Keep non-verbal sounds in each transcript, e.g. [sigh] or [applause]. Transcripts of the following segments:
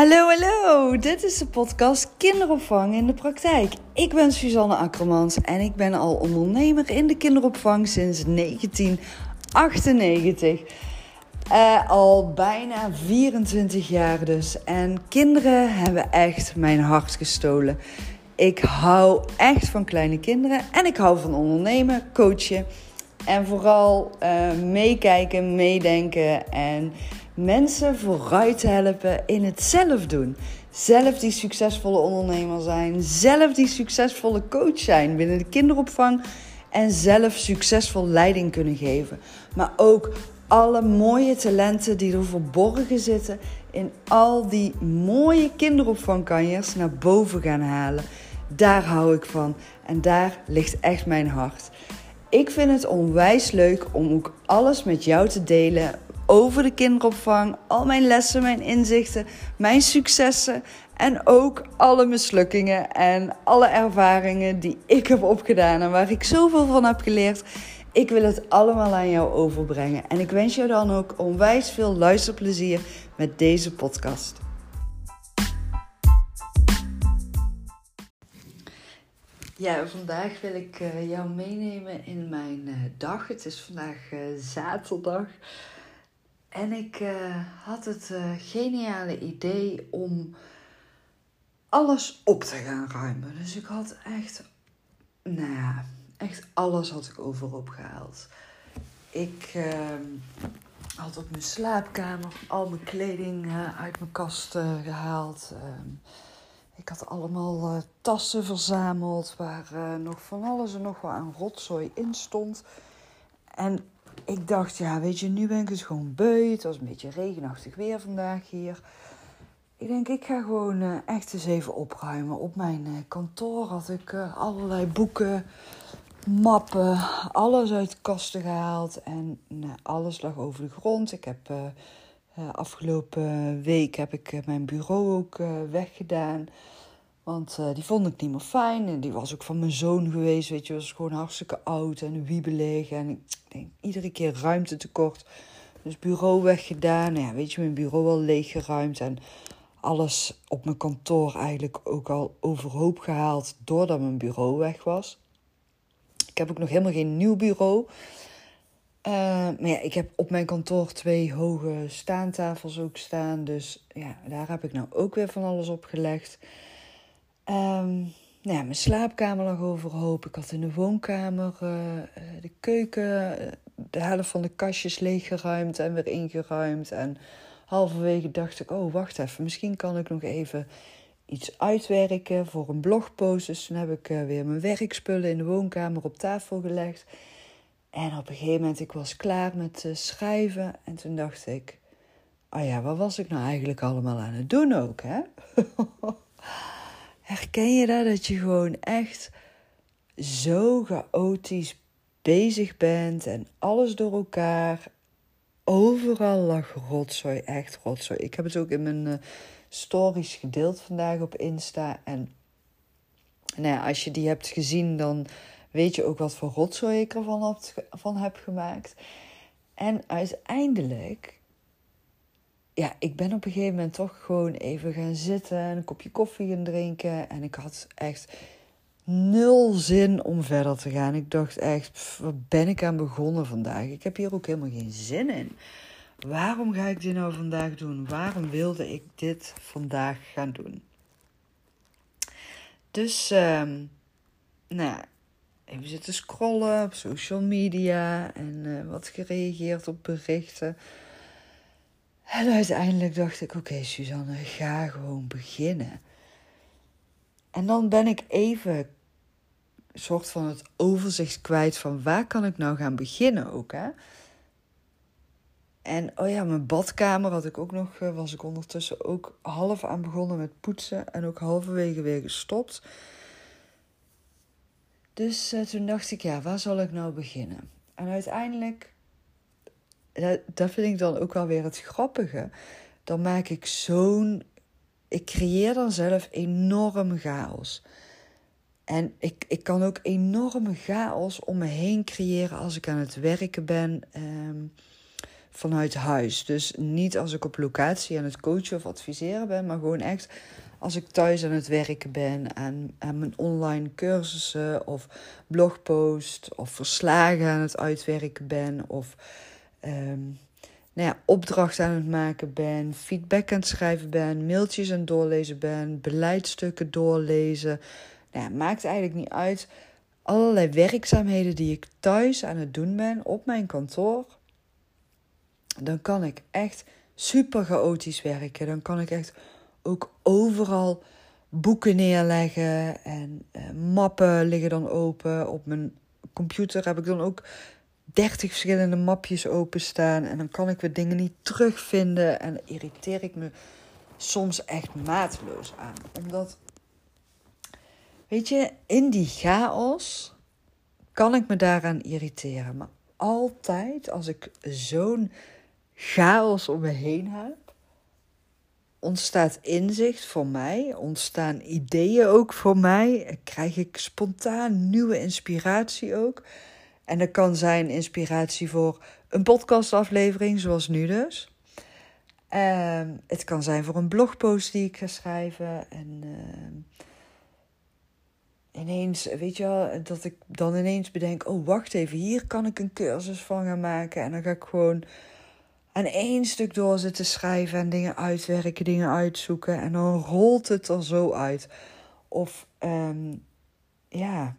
Hallo, hallo. Dit is de podcast Kinderopvang in de praktijk. Ik ben Suzanne Akkermans en ik ben al ondernemer in de kinderopvang sinds 1998. Uh, al bijna 24 jaar dus. En kinderen hebben echt mijn hart gestolen. Ik hou echt van kleine kinderen en ik hou van ondernemen, coachen en vooral uh, meekijken, meedenken en mensen vooruit helpen in het zelf doen. Zelf die succesvolle ondernemer zijn, zelf die succesvolle coach zijn binnen de kinderopvang en zelf succesvol leiding kunnen geven. Maar ook alle mooie talenten die er verborgen zitten in al die mooie kinderopvangkanjers naar boven gaan halen. Daar hou ik van en daar ligt echt mijn hart. Ik vind het onwijs leuk om ook alles met jou te delen over de kinderopvang. Al mijn lessen, mijn inzichten, mijn successen. En ook alle mislukkingen en alle ervaringen die ik heb opgedaan en waar ik zoveel van heb geleerd. Ik wil het allemaal aan jou overbrengen. En ik wens jou dan ook onwijs veel luisterplezier met deze podcast. Ja, vandaag wil ik eh, jou meenemen in mijn eh, dag. Het is vandaag uh, zaterdag. En ik had het geniale idee om alles op te gaan ruimen. Dus ik had echt, nou ja, echt alles had ik overop gehaald. Ik ehm, had op mijn slaapkamer al mijn kleding uit mijn kast gehaald. Ehm, ik had allemaal tassen verzameld waar nog van alles en nog wat aan rotzooi in stond. En ik dacht, ja, weet je, nu ben ik het gewoon beu. Het was een beetje regenachtig weer vandaag hier. Ik denk, ik ga gewoon uh, echt eens even opruimen. Op mijn kantoor had ik allerlei boeken, mappen, alles uit de kasten gehaald. En nou, alles lag over de grond. Ik heb uh, afgelopen week heb ik mijn bureau ook weggedaan. Want die vond ik niet meer fijn. En die was ook van mijn zoon geweest. Weet je, was gewoon hartstikke oud en wiebelig. En ik denk, iedere keer ruimte tekort. Dus bureau weggedaan. Nou ja, weet je, mijn bureau al leeggeruimd. En alles op mijn kantoor eigenlijk ook al overhoop gehaald. Doordat mijn bureau weg was. Ik heb ook nog helemaal geen nieuw bureau. Uh, maar ja, ik heb op mijn kantoor twee hoge staantafels ook staan. Dus ja, daar heb ik nou ook weer van alles op gelegd. Um, nou ja, mijn slaapkamer lag overhoop. Ik had in de woonkamer uh, de keuken, de helft van de kastjes leeggeruimd en weer ingeruimd. En halverwege dacht ik, oh wacht even, misschien kan ik nog even iets uitwerken voor een blogpost. Dus toen heb ik weer mijn werkspullen in de woonkamer op tafel gelegd. En op een gegeven moment, ik was klaar met schrijven. En toen dacht ik, oh ja, wat was ik nou eigenlijk allemaal aan het doen ook, hè? [laughs] Herken je dat? Dat je gewoon echt zo chaotisch bezig bent en alles door elkaar. Overal lag rotzooi, echt rotzooi. Ik heb het ook in mijn uh, stories gedeeld vandaag op Insta. En nou ja, als je die hebt gezien, dan weet je ook wat voor rotzooi ik ervan van heb gemaakt. En uiteindelijk, ja, ik ben op een gegeven moment toch gewoon even gaan zitten en een kopje koffie gaan drinken. En ik had echt nul zin om verder te gaan. Ik dacht echt, waar ben ik aan begonnen vandaag? Ik heb hier ook helemaal geen zin in. Waarom ga ik dit nou vandaag doen? Waarom wilde ik dit vandaag gaan doen? Dus, um, nou even zitten scrollen op social media en uh, wat gereageerd op berichten. En uiteindelijk dacht ik: oké, Suzanne, ga gewoon beginnen. En dan ben ik even soort van het overzicht kwijt van waar kan ik nou gaan beginnen ook, hè? En oh ja, mijn badkamer had ik ook nog, eh, was ik ondertussen ook half aan begonnen met poetsen en ook halverwege weer gestopt. Dus uh, toen dacht ik, ja, waar zal ik nou beginnen? En uiteindelijk, dat, vind ik dan ook wel weer het grappige. Dan maak ik zo'n. Ik creëer dan zelf enorme chaos. En ik, ik kan ook enorme chaos om me heen creëren als ik aan het werken ben. Um, vanuit huis. Dus niet als ik op locatie aan het coachen of adviseren ben, maar gewoon echt als ik thuis aan het werken ben aan, aan mijn online cursussen of blogpost of verslagen aan het uitwerken ben of um, nou ja, opdrachten aan het maken ben, feedback aan het schrijven ben, mailtjes aan het doorlezen ben, beleidsstukken doorlezen. Nou maakt eigenlijk niet uit. Allerlei werkzaamheden die ik thuis aan het doen ben op mijn kantoor. Dan kan ik echt super chaotisch werken. Dan kan ik echt ook overal boeken neerleggen en uh, mappen liggen dan open. Op mijn computer heb ik dan ook 30 verschillende mapjes openstaan en dan kan ik weer dingen niet terugvinden en irriteer ik me soms echt mateloos aan. Omdat, weet je, in die chaos kan ik me daaraan irriteren. Maar altijd als ik zo'n chaos om me heen heb, ontstaat inzicht voor mij, ontstaan ideeën ook voor mij, krijg ik spontaan nieuwe inspiratie ook. En dat kan zijn inspiratie voor een podcastaflevering, zoals nu dus. Uh, het kan zijn voor een blogpost die ik ga schrijven. En uh, ineens, weet je wel, dat ik dan ineens bedenk: oh, wacht even, hier kan ik een cursus van gaan maken. En dan ga ik gewoon aan één stuk door zitten schrijven en dingen uitwerken, dingen uitzoeken. En dan rolt het er zo uit. Of um, ja,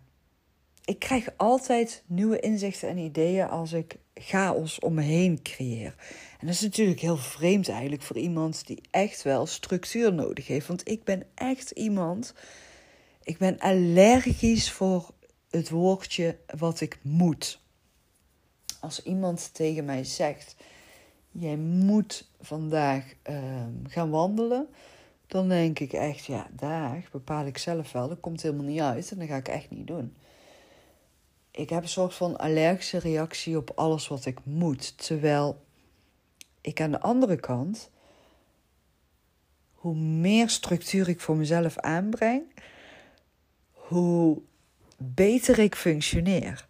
ik krijg altijd nieuwe inzichten en ideeën als ik chaos om me heen creëer. En dat is natuurlijk heel vreemd eigenlijk voor iemand die echt wel structuur nodig heeft. Want ik ben echt iemand. Ik ben allergisch voor het woordje wat ik moet. Als iemand tegen mij zegt: Jij moet vandaag ehm, gaan wandelen. Dan denk ik echt, ja, daar bepaal ik zelf wel. Dat komt helemaal niet uit en dat ga ik echt niet doen ik heb een soort van allergische reactie op alles wat ik moet. Terwijl ik aan de andere kant, hoe meer structuur ik voor mezelf aanbreng, hoe beter ik functioneer.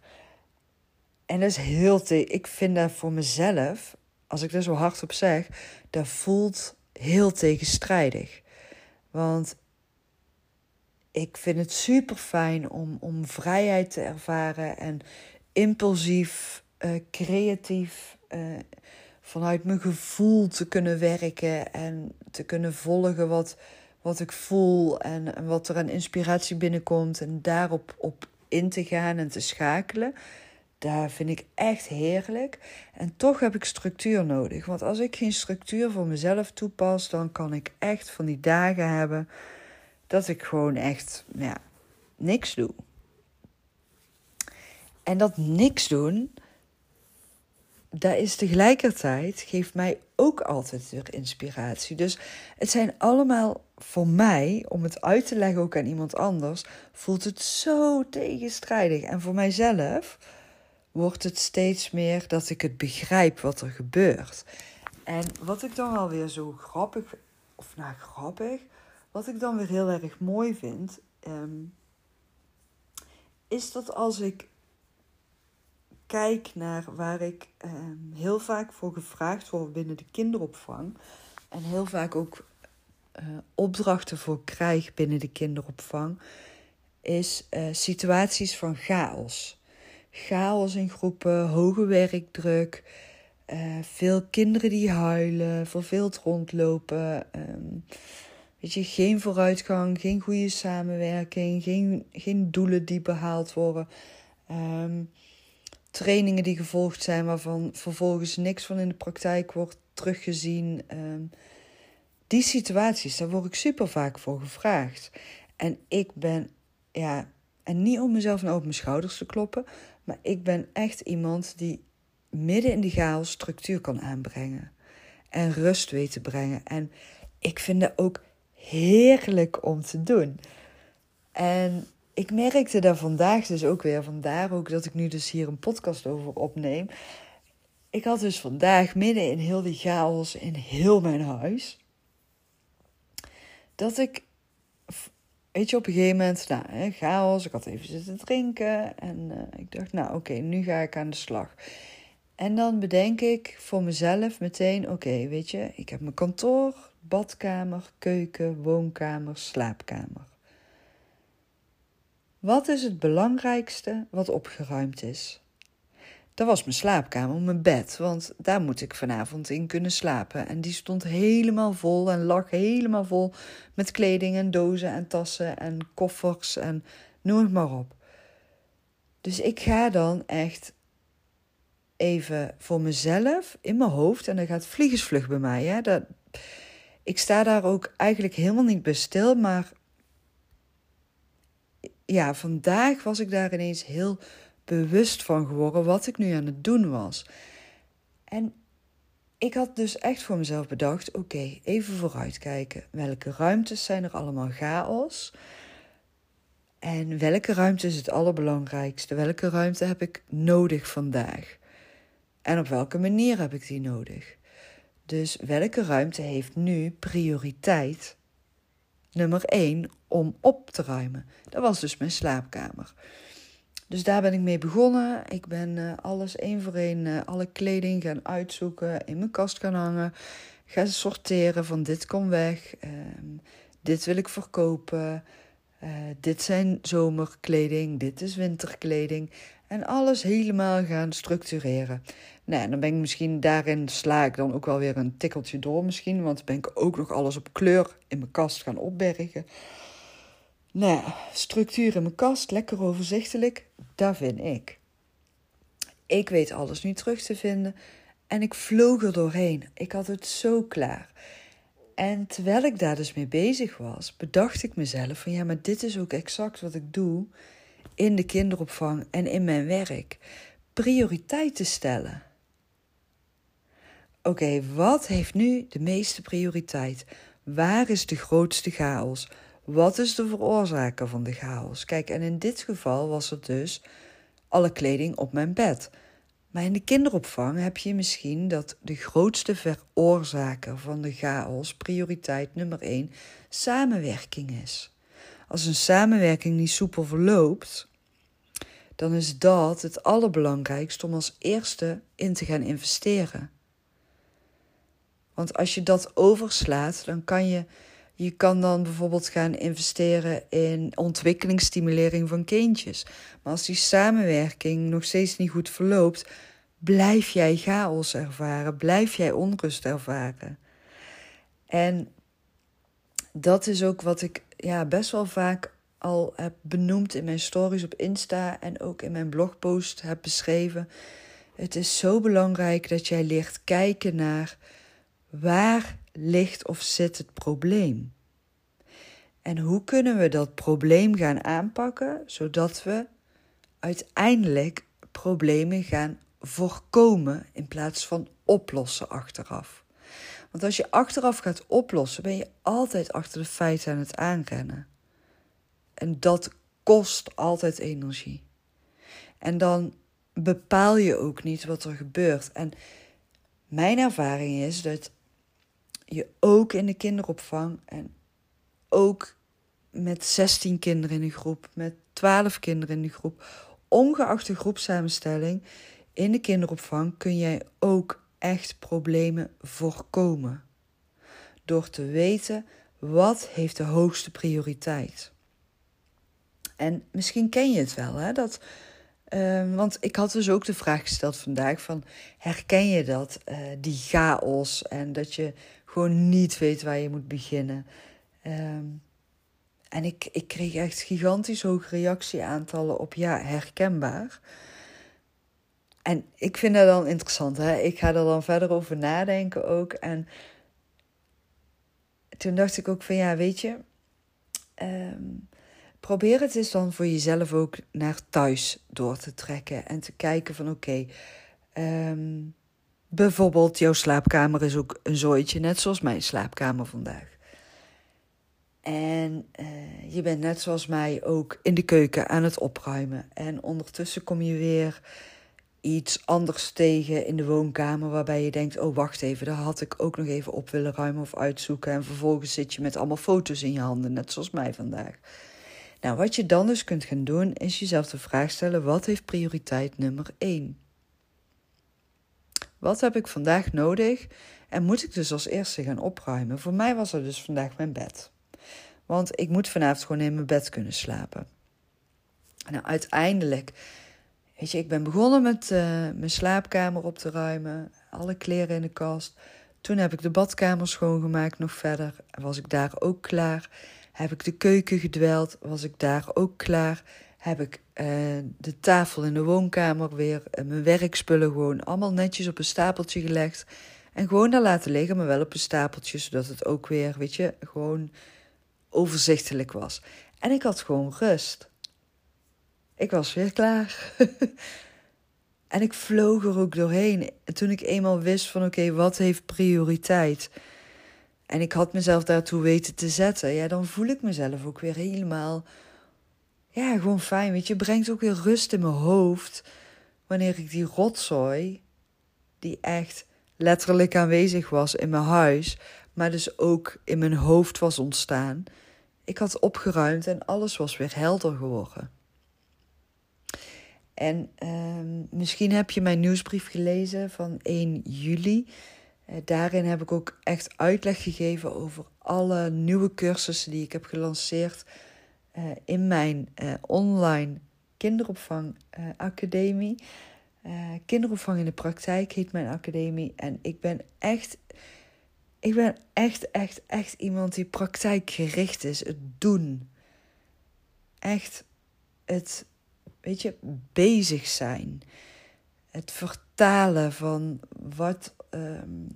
En dat is heel te. Ik vind dat voor mezelf, als ik dat zo hardop zeg, dat voelt heel tegenstrijdig. Want ik vind het super fijn om, om vrijheid te ervaren en impulsief, uh, creatief, uh, vanuit mijn gevoel te kunnen werken en te kunnen volgen wat, wat ik voel en, en wat er aan inspiratie binnenkomt en daarop op in te gaan en te schakelen. Daar vind ik echt heerlijk. En toch heb ik structuur nodig. Want als ik geen structuur voor mezelf toepas, dan kan ik echt van die dagen hebben dat ik gewoon echt ja, niks doe. En dat niks doen, dat is tegelijkertijd, geeft mij ook altijd weer inspiratie. Dus het zijn allemaal voor mij, om het uit te leggen ook aan iemand anders, voelt het zo tegenstrijdig. En voor mijzelf wordt het steeds meer dat ik het begrijp wat er gebeurt. En wat ik dan wel weer zo grappig, of nou grappig, wat ik dan weer heel erg mooi vind, ehm, is dat als ik kijk naar waar ik ehm, heel vaak voor gevraagd word binnen de kinderopvang en heel vaak ook uh, opdrachten voor krijg binnen de kinderopvang, is uh, situaties van chaos. Chaos in groepen, hoge werkdruk, uh, veel kinderen die huilen, verveeld rondlopen. Um, Weet je, geen vooruitgang, geen goede samenwerking, geen, geen doelen die behaald worden. Um, trainingen die gevolgd zijn waarvan vervolgens niks van in de praktijk wordt teruggezien. Um, die situaties, daar word ik super vaak voor gevraagd. En ik ben, ja, en niet om mezelf nou op mijn schouders te kloppen, maar ik ben echt iemand die midden in die chaos structuur kan aanbrengen. En rust weet te brengen. En ik vind dat ook heerlijk om te doen. En ik merkte daar vandaag dus ook weer, vandaar ook dat ik nu dus hier een podcast over opneem. Ik had dus vandaag midden in heel die chaos in heel mijn huis, dat ik, weet je, op een gegeven moment, nou, hè, chaos, ik had even zitten drinken en uh, ik dacht, nou oké, nu ga ik aan de slag. En dan bedenk ik voor mezelf meteen: oké, weet je, ik heb mijn kantoor, badkamer, keuken, woonkamer, slaapkamer. Wat is het belangrijkste wat opgeruimd is? Dat was mijn slaapkamer, mijn bed, want daar moet ik vanavond in kunnen slapen. En die stond helemaal vol en lag helemaal vol met kleding en dozen en tassen en koffers en noem het maar op. Dus ik ga dan echt even voor mezelf in mijn hoofd en dan gaat vliegensvlug bij mij. Hè? Dat, ik sta daar ook eigenlijk helemaal niet bij stil, maar ja, vandaag was ik daar ineens heel bewust van geworden wat ik nu aan het doen was. En ik had dus echt voor mezelf bedacht: oké, even vooruitkijken. Welke ruimtes zijn er allemaal chaos? En welke ruimte is het allerbelangrijkste? Welke ruimte heb ik nodig vandaag? En op welke manier heb ik die nodig? Dus welke ruimte heeft nu prioriteit? Nummer 1 om op te ruimen. Dat was dus mijn slaapkamer. Dus daar ben ik mee begonnen. Ik ben uh, alles één voor één, uh, alle kleding gaan uitzoeken, in mijn kast gaan hangen. Gaan sorteren van dit komt weg, um, dit wil ik verkopen. Uh, dit zijn zomerkleding, dit is winterkleding. En alles helemaal gaan structureren. Nou, dan ben ik misschien daarin sla ik dan ook wel weer een tikkeltje door misschien. Want ben ik ook nog alles op kleur in mijn kast gaan opbergen. Nou, structuur in mijn kast, lekker overzichtelijk, dat vind ik. Ik weet alles nu terug te vinden en ik vloog er doorheen. Ik had het zo klaar. En terwijl ik daar dus mee bezig was, bedacht ik mezelf van ja, maar dit is ook exact wat ik doe in de kinderopvang en in mijn werk. Prioriteiten stellen. Oké, wat heeft nu de meeste prioriteit? Waar is de grootste chaos? Wat is de veroorzaker van de chaos? Kijk, en in dit geval was het dus alle kleding op mijn bed. Maar in de kinderopvang heb je misschien dat de grootste veroorzaker van de chaos, prioriteit nummer 1, samenwerking is. Als een samenwerking niet soepel verloopt, dan is dat het allerbelangrijkste om als eerste in te gaan investeren. Want als je dat overslaat, dan kan je je kan dan bijvoorbeeld gaan investeren in ontwikkelingsstimulering van kindjes. Maar als die samenwerking nog steeds niet goed verloopt, blijf jij chaos ervaren, blijf jij onrust ervaren. En dat is ook wat ik ja, best wel vaak al heb benoemd in mijn stories op Insta en ook in mijn blogpost heb beschreven. Het is zo belangrijk dat jij leert kijken naar waar ligt of zit het probleem? En hoe kunnen we dat probleem gaan aanpakken zodat we uiteindelijk problemen gaan voorkomen in plaats van oplossen achteraf? Want als je achteraf gaat oplossen, ben je altijd achter de feiten aan het aanrennen. En dat kost altijd energie. En dan bepaal je ook niet wat er gebeurt. En mijn ervaring is dat je ook in de kinderopvang en ook met 16 kinderen in een groep, met 12 kinderen in een groep, ongeacht de groepsamenstelling in de kinderopvang kun jij ook echt problemen voorkomen. Door te weten wat heeft de hoogste prioriteit. En misschien ken je het wel, hè? Dat, uh, want ik had dus ook de vraag gesteld vandaag van herken je dat, uh, die chaos en dat je gewoon niet weet waar je moet beginnen. Um, en ik, ik kreeg echt gigantisch hoge reactieaantallen op ja, herkenbaar. En ik vind dat dan interessant. Hè? Ik ga er dan verder over nadenken ook. En toen dacht ik ook van ja, weet je, um, probeer het eens dan voor jezelf ook naar thuis door te trekken. En te kijken van oké, ehm, Bijvoorbeeld, jouw slaapkamer is ook een zooitje, net zoals mijn slaapkamer vandaag. En uh, je bent net zoals mij ook in de keuken aan het opruimen. En ondertussen kom je weer iets anders tegen in de woonkamer waarbij je denkt: oh wacht even, daar had ik ook nog even op willen ruimen of uitzoeken. En vervolgens zit je met allemaal foto's in je handen, net zoals mij vandaag. Nou, wat je dan dus kunt gaan doen, is jezelf de vraag stellen: wat heeft prioriteit nummer 1? Wat heb ik vandaag nodig? En moet ik dus als eerste gaan opruimen? Voor mij was er dus vandaag mijn bed. Want ik moet vanavond gewoon in mijn bed kunnen slapen. Nou, uiteindelijk, weet je, ik ben begonnen met uh, mijn slaapkamer op te ruimen. Alle kleren in de kast. Toen heb ik de badkamer schoongemaakt nog verder. Was ik daar ook klaar. Heb ik de keuken gedweld. Was ik daar ook klaar. Heb ik uh, de tafel in de woonkamer weer. Uh, mijn werkspullen gewoon allemaal netjes op een stapeltje gelegd. En gewoon daar laten liggen, maar wel op een stapeltje. Zodat het ook weer, weet je, gewoon overzichtelijk was. En ik had gewoon rust. Ik was weer klaar. [laughs] en ik vloog er ook doorheen. En toen ik eenmaal wist van oké, wat heeft prioriteit? En ik had mezelf daartoe weten te zetten. Ja, dan voel ik mezelf ook weer helemaal... Ja, gewoon fijn. Weet je, brengt ook weer rust in mijn hoofd. Wanneer ik die rotzooi, die echt letterlijk aanwezig was in mijn huis, maar dus ook in mijn hoofd was ontstaan. Ik had opgeruimd en alles was weer helder geworden. En uh, misschien heb je mijn nieuwsbrief gelezen van 1 juli. Uh, daarin heb ik ook echt uitleg gegeven over alle nieuwe cursussen die ik heb gelanceerd uh, in mijn uh, online kinderopvangacademie. kinderopvang in de praktijk heet mijn academie. En ik ben echt ik ben echt, echt, echt iemand die praktijkgericht is. Het doen. Echt het, weet je, bezig zijn. Het vertalen van wat, um,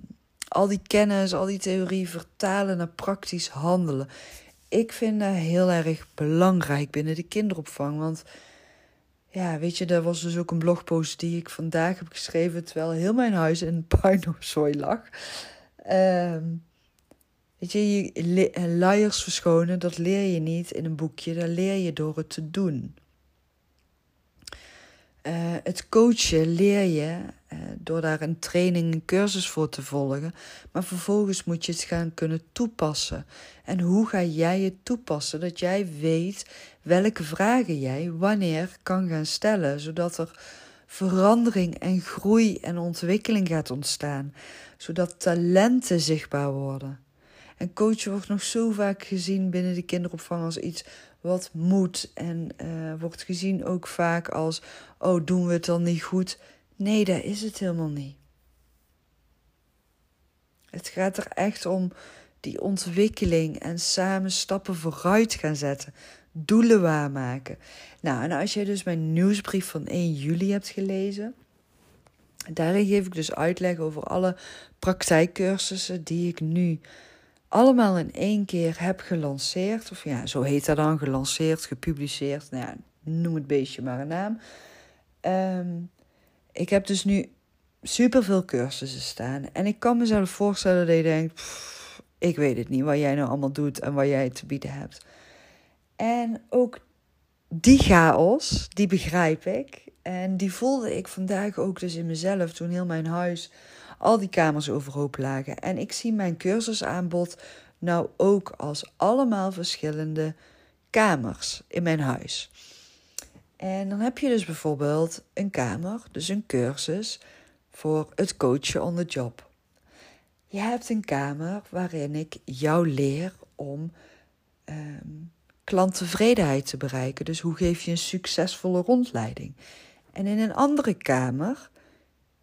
al die kennis, al die theorie vertalen naar praktisch handelen. Ik vind dat heel erg belangrijk binnen de kinderopvang. Want ja, weet je, dat was dus ook een blogpost die ik vandaag heb geschreven terwijl heel mijn huis in [laughs] puinhoopzooi lag. Um, weet je, je eh, luiers verschonen, dat leer je niet in een boekje, dat leer je door het te doen. Uh, het coachen leer je uh, door daar een training, een cursus voor te volgen. Maar vervolgens moet je het gaan kunnen toepassen. En hoe ga jij het toepassen? Dat jij weet welke vragen jij wanneer kan gaan stellen, zodat er verandering en groei en ontwikkeling gaat ontstaan, zodat talenten zichtbaar worden. En coachen wordt nog zo vaak gezien binnen de kinderopvang als iets wat moet en uh, wordt gezien ook vaak als: oh, doen we het dan niet goed? Nee, dat is het helemaal niet. Het gaat er echt om die ontwikkeling en samen stappen vooruit gaan zetten doelen waarmaken. Nou, en als je dus mijn nieuwsbrief van 1 juli hebt gelezen, daarin geef ik dus uitleg over alle praktijkcursussen die ik nu allemaal in één keer heb gelanceerd. Of ja, zo heet dat dan, gelanceerd, gepubliceerd. Nou ja, noem het beestje maar een naam. Um, ik heb dus nu superveel cursussen staan. En ik kan mezelf voorstellen dat je denkt, ik weet het niet wat jij nou allemaal doet en wat jij te bieden hebt. En ook die chaos, die begrijp ik. En die voelde ik vandaag ook dus in mezelf toen heel mijn huis, al die kamers overhoop lagen. En ik zie mijn cursusaanbod nou ook als allemaal verschillende kamers in mijn huis. En dan heb je dus bijvoorbeeld een kamer, dus een cursus voor het coachen on the job. Je hebt een kamer waarin ik jou leer om um, klanttevredenheid te bereiken. Dus hoe geef je een succesvolle rondleiding? En in een andere kamer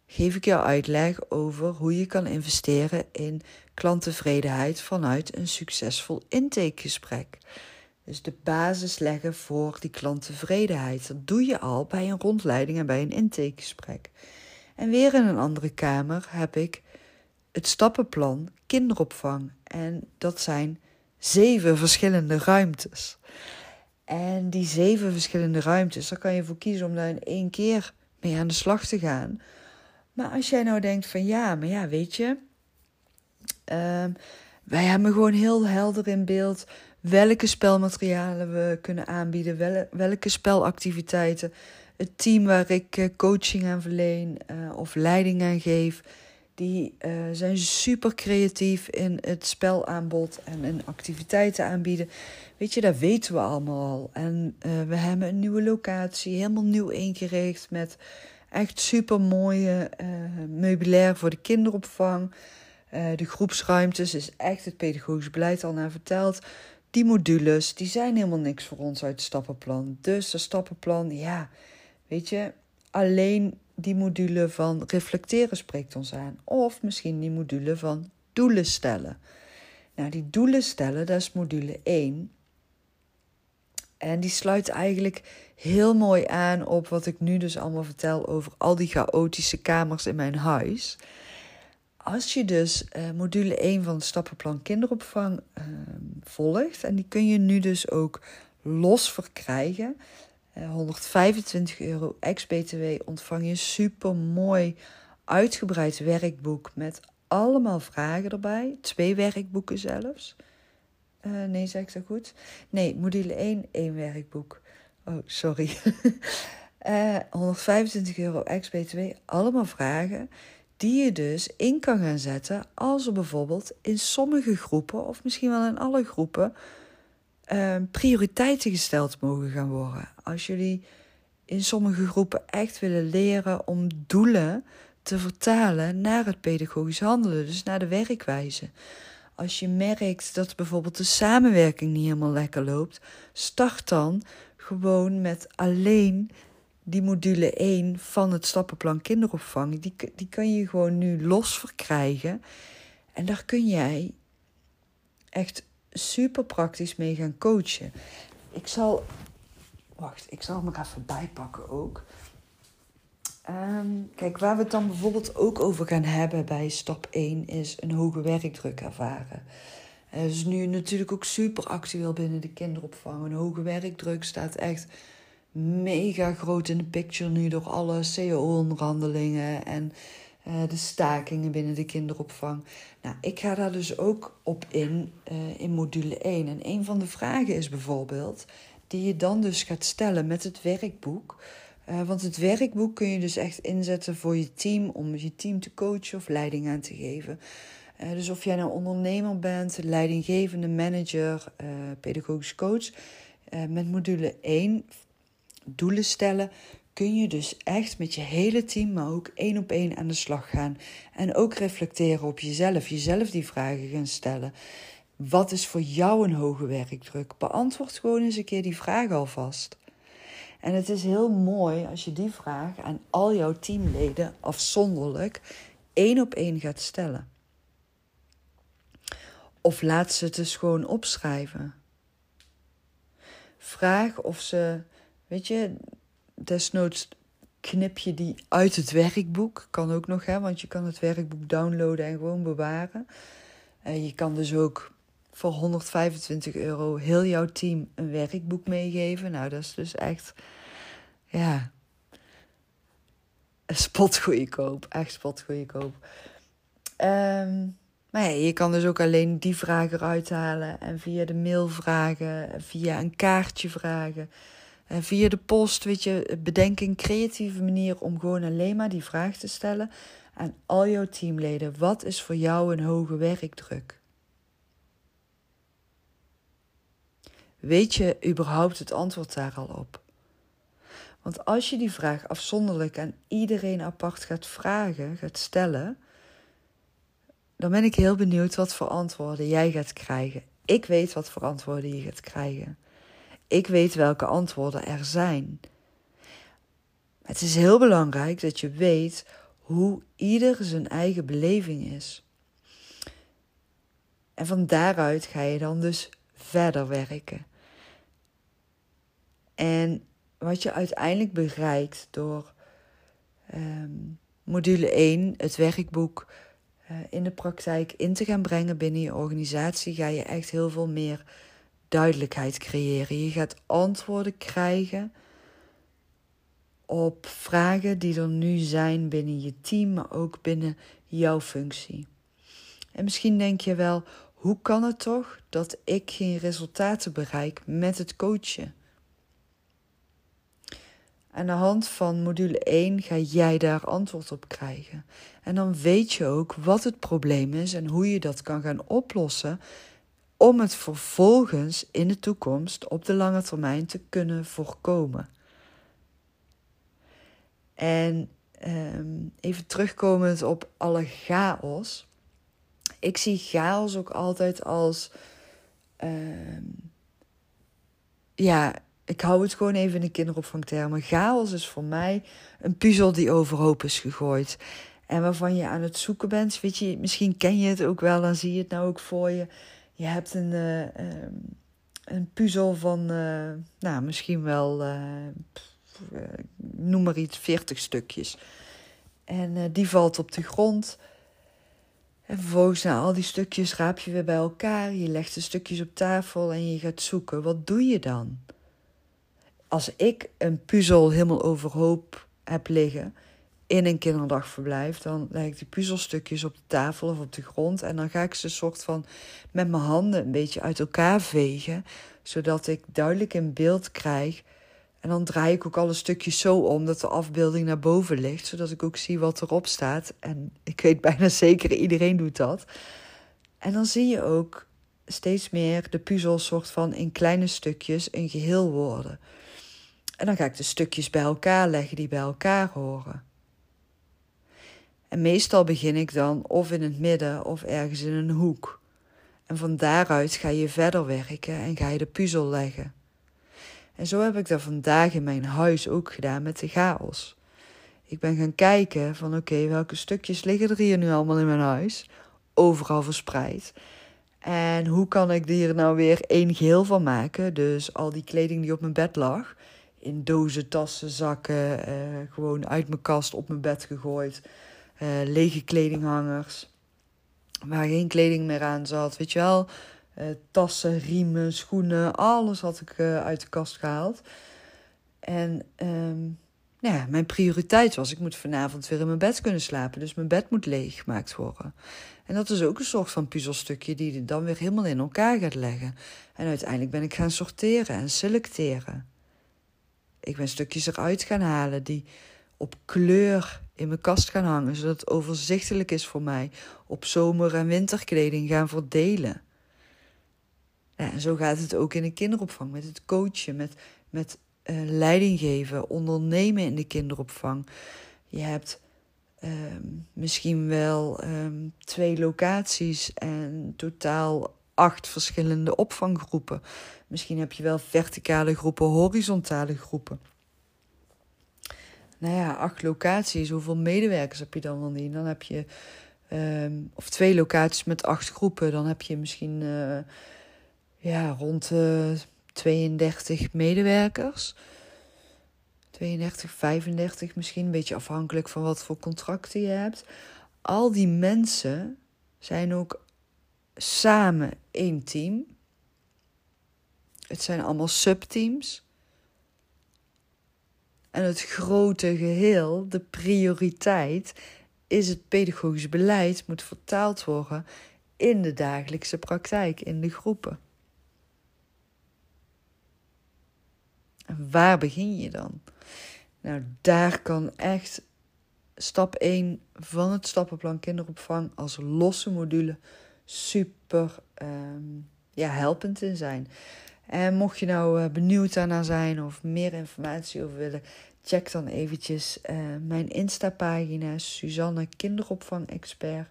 geef ik jou uitleg over hoe je kan investeren in klanttevredenheid vanuit een succesvol intakegesprek. Dus de basis leggen voor die klanttevredenheid. Dat doe je al bij een rondleiding en bij een intakegesprek. En weer in een andere kamer heb ik het stappenplan kinderopvang. En dat zijn zeven verschillende ruimtes. En die zeven verschillende ruimtes, daar kan je voor kiezen om daar in één keer mee aan de slag te gaan. Maar als jij nou denkt van ja, maar ja, weet je, uh, wij hebben gewoon heel helder in beeld welke spelmaterialen we kunnen aanbieden, wel, welke spelactiviteiten, het team waar ik eh, coaching aan verleen uh, of leiding aan geef die uh, zijn super creatief in het spelaanbod en in activiteiten aanbieden. Weet je, dat weten we allemaal al. En we hebben een nieuwe locatie, helemaal nieuw ingericht met echt super mooie meubilair voor de kinderopvang. de groepsruimtes is echt het pedagogisch beleid al naar verteld. Die modules, die zijn helemaal niks voor ons uit het stappenplan. Dus dat stappenplan, ja, weet je, alleen die module van reflecteren spreekt ons aan. Of misschien die module van doelen stellen. Nou, die doelen stellen, dat is module 1. En die sluit eigenlijk heel mooi aan op wat ik nu dus allemaal vertel over al die chaotische kamers in mijn huis. Als je dus uh, module 1 van het stappenplan kinderopvang uh, volgt, en die kun je nu dus ook los verkrijgen. Uh, 125 euro ex-BTW ontvang je super mooi uitgebreid werkboek met allemaal vragen erbij. Twee werkboeken zelfs. Uh, nee, zeg ik dat goed? Nee, module 1, één werkboek. Oh, sorry. [laughs] uh, 125 euro ex-BTW, allemaal vragen die je dus in kan gaan zetten als er bijvoorbeeld in sommige groepen, of misschien wel in alle groepen, uh, prioriteiten gesteld mogen gaan worden. Als jullie in sommige groepen echt willen leren om doelen te vertalen naar het pedagogisch handelen, dus naar de werkwijze. Als je merkt dat bijvoorbeeld de samenwerking niet helemaal lekker loopt, start dan gewoon met alleen die module 1 van het stappenplan kinderopvang. Die, die kan je gewoon nu los verkrijgen. En daar kun jij echt super praktisch mee gaan coachen. Ik zal. Wacht, ik zal hem er even ook. Ehm, kijk, waar we het dan bijvoorbeeld ook over gaan hebben bij stap 1 is een hoge werkdruk ervaren. Dat is nu natuurlijk ook super actueel binnen de kinderopvang. Een hoge werkdruk staat echt mega groot in de picture nu door alle CO-onderhandelingen en uh, de stakingen binnen de kinderopvang. Nou, ik ga daar dus ook op in uh, in module 1. En een van de vragen is bijvoorbeeld, die je dan dus gaat stellen met het werkboek. Uh, want het werkboek kun je dus echt inzetten voor je team, om je team te coachen of leiding aan te geven. Dus of jij nou ondernemer bent, leidinggevende manager, uh, pedagogisch coach. met module 1 doelen stellen, kun je dus echt met je hele team, maar ook één op één aan de slag gaan. En ook reflecteren op jezelf, jezelf die vragen gaan stellen. Wat is voor jou een hoge werkdruk? Beantwoord gewoon eens een keer die vraag alvast. En het is heel mooi als je die vraag aan al jouw teamleden afzonderlijk één op één gaat stellen. Of laat ze het dus gewoon opschrijven. Vraag of ze Weet je, desnoods knip je die uit het werkboek. Kan ook nog, hè, want je kan het werkboek downloaden en gewoon bewaren. En je kan dus ook voor 125 euro heel jouw team een werkboek meegeven. Nou, dat is dus echt, ja, spotgoedkoop. Echt spotgoedkoop. Um, maar ja, je kan dus ook alleen die vragen eruit halen en via de mail vragen, via een kaartje vragen. En via de post, weet je, bedenk een creatieve manier om gewoon alleen maar die vraag te stellen aan al jouw teamleden. Wat is voor jou een hoge werkdruk? Weet je überhaupt het antwoord daar al op? Want als je die vraag afzonderlijk aan iedereen apart gaat vragen, gaat stellen, dan ben ik heel benieuwd wat voor antwoorden jij gaat krijgen. Ik weet wat voor antwoorden je gaat krijgen. Ik weet welke antwoorden er zijn. Het is heel belangrijk dat je weet hoe ieder zijn eigen beleving is. En van daaruit ga je dan dus verder werken. En wat je uiteindelijk bereikt door um, module 1, het werkboek, uh, in de praktijk in te gaan brengen binnen je organisatie, ga je echt heel veel meer duidelijkheid creëren. Je gaat antwoorden krijgen op vragen die er nu zijn binnen je team, maar ook binnen jouw functie. En misschien denk je wel, hoe kan het toch dat ik geen resultaten bereik met het coachen? Aan de hand van module 1 ga jij daar antwoord op krijgen. En dan weet je ook wat het probleem is en hoe je dat kan gaan oplossen om het vervolgens in de toekomst op de lange termijn te kunnen voorkomen. En ehm, even terugkomend op alle chaos. Ik zie chaos ook altijd als. Ehm, ja, ik hou het gewoon even in de kinderopvangtermen. Chaos is voor mij een puzzel die overhoop is gegooid. En waarvan je aan het zoeken bent. Weet je, misschien ken je het ook wel, dan zie je het nou ook voor je. Je hebt een, uh, een puzzel van, uh, nou, misschien wel, uh, noem maar iets, 40 stukjes. En die valt op de grond. En vervolgens, na al die stukjes, raap je weer bij elkaar. Je legt de stukjes op tafel en je gaat zoeken. Wat doe je dan? Als ik een puzzel helemaal overhoop heb liggen in een kinderdagverblijf, dan leg ik die puzzelstukjes op de tafel of op de grond. En dan ga ik ze soort van met mijn handen een beetje uit elkaar vegen, zodat ik duidelijk in beeld krijg. En dan draai ik ook alle stukjes zo om dat de afbeelding naar boven ligt, zodat ik ook zie wat erop staat. En ik weet bijna zeker, iedereen doet dat. En dan zie je ook steeds meer de puzzel soort van in kleine stukjes een geheel worden. En dan ga ik de stukjes bij elkaar leggen die bij elkaar horen. En meestal begin ik dan of in het midden of ergens in een hoek. En van daaruit ga je verder werken en ga je de puzzel leggen. En zo heb ik dat vandaag in mijn huis ook gedaan met de chaos. Ik ben gaan kijken van oké, welke stukjes liggen er hier nu allemaal in mijn huis? Overal verspreid. En hoe kan ik hier nou weer één geheel van maken? Dus al die kleding die op mijn bed lag, in dozen, tassen, zakken, uh, gewoon uit mijn kast op mijn bed gegooid. Uh, lege kledinghangers, waar geen kleding meer aan zat. Weet je wel, uh, tassen, riemen, schoenen, alles had ik uit de kast gehaald. En um, ja, mijn prioriteit was, ik moet vanavond weer in mijn bed kunnen slapen. Dus mijn bed moet leeggemaakt worden. En dat is ook een soort van puzzelstukje die je dan weer helemaal in elkaar gaat leggen. En uiteindelijk ben ik gaan sorteren en selecteren. Ik ben stukjes eruit gaan halen die op kleur in mijn kast gaan hangen, zodat het overzichtelijk is voor mij. Op zomer- en winterkleding gaan verdelen. En zo gaat het ook in de kinderopvang, met het coachen, met, met uh, leiding geven, ondernemen in de kinderopvang. Je hebt um, misschien wel um, twee locaties en totaal acht verschillende opvanggroepen. Misschien heb je wel verticale groepen, horizontale groepen. Nou ja, acht locaties. Hoeveel medewerkers heb je dan wel niet? Dan heb je, um, of twee locaties met acht groepen. Dan heb je misschien uh, ja, rond uh, 32 medewerkers. 32, 35 misschien, een beetje afhankelijk van wat voor contracten je hebt. Al die mensen zijn ook samen één team. Het zijn allemaal subteams. En het grote geheel, de prioriteit, is het pedagogisch beleid, moet vertaald worden in de dagelijkse praktijk, in de groepen. En waar begin je dan? Nou, daar kan echt stap 1 van het stappenplan kinderopvang als losse module super um, ja, helpend in zijn. En mocht je nou uh, benieuwd daarna zijn of meer informatie over willen, check dan eventjes uh, mijn Insta-pagina Suzanne Kinderopvang Expert.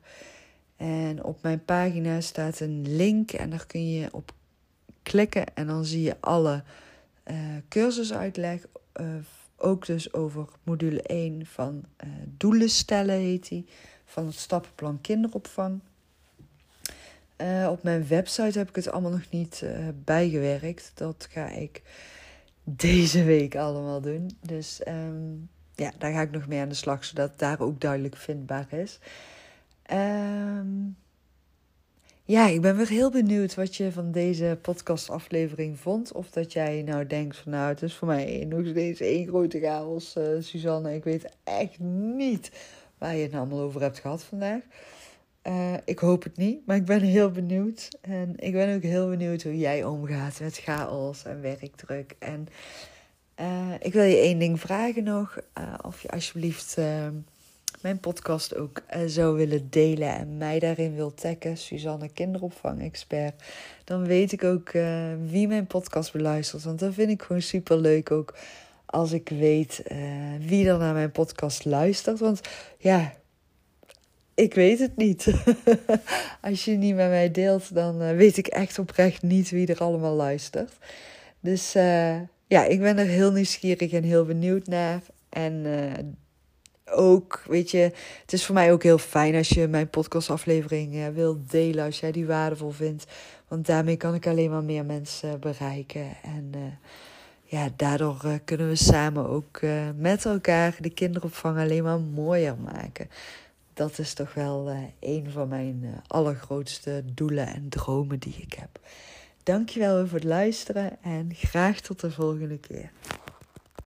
En op mijn pagina staat een link en daar kun je op klikken en dan zie je alle uh, cursusuitleg. ook dus over module 1 van doelen stellen heet die, van het stappenplan kinderopvang. Uh, op mijn website heb ik het allemaal nog niet uh, bijgewerkt. Dat ga ik deze week allemaal doen. Dus um, ja, daar ga ik nog mee aan de slag, zodat het daar ook duidelijk vindbaar is. Um, ja, ik ben weer heel benieuwd wat je van deze podcastaflevering vond. Of dat jij nou denkt van nou, het is voor mij nog steeds één grote chaos, uh, Suzanne. Ik weet echt niet waar je het allemaal over hebt gehad vandaag. Uh, ik hoop het niet, maar ik ben heel benieuwd. En ik ben ook heel benieuwd hoe jij omgaat met chaos en werkdruk. En uh, ik wil je één ding vragen nog. Uh, of je alsjeblieft mijn podcast ook zou willen delen en mij daarin wil taggen. Suzanne Kinderopvang-expert. Dan weet ik ook wie mijn podcast beluistert. Want dat vind ik gewoon super leuk ook als ik weet wie er naar mijn podcast luistert. Want ja, ik weet het niet. [laughs] als je niet met mij deelt, dan uh, weet ik echt oprecht niet wie er allemaal luistert. Dus uh, ja, ik ben er heel nieuwsgierig en heel benieuwd naar. En ook, weet je, het is voor mij ook heel fijn als je mijn podcastaflevering uh, wilt delen, als jij die waardevol vindt. Want daarmee kan ik alleen maar meer mensen bereiken. En ja, daardoor kunnen we samen ook met elkaar de kinderopvang alleen maar mooier maken. Dat is toch wel een van mijn allergrootste doelen en dromen die ik heb. Dankjewel voor het luisteren en graag tot de volgende keer.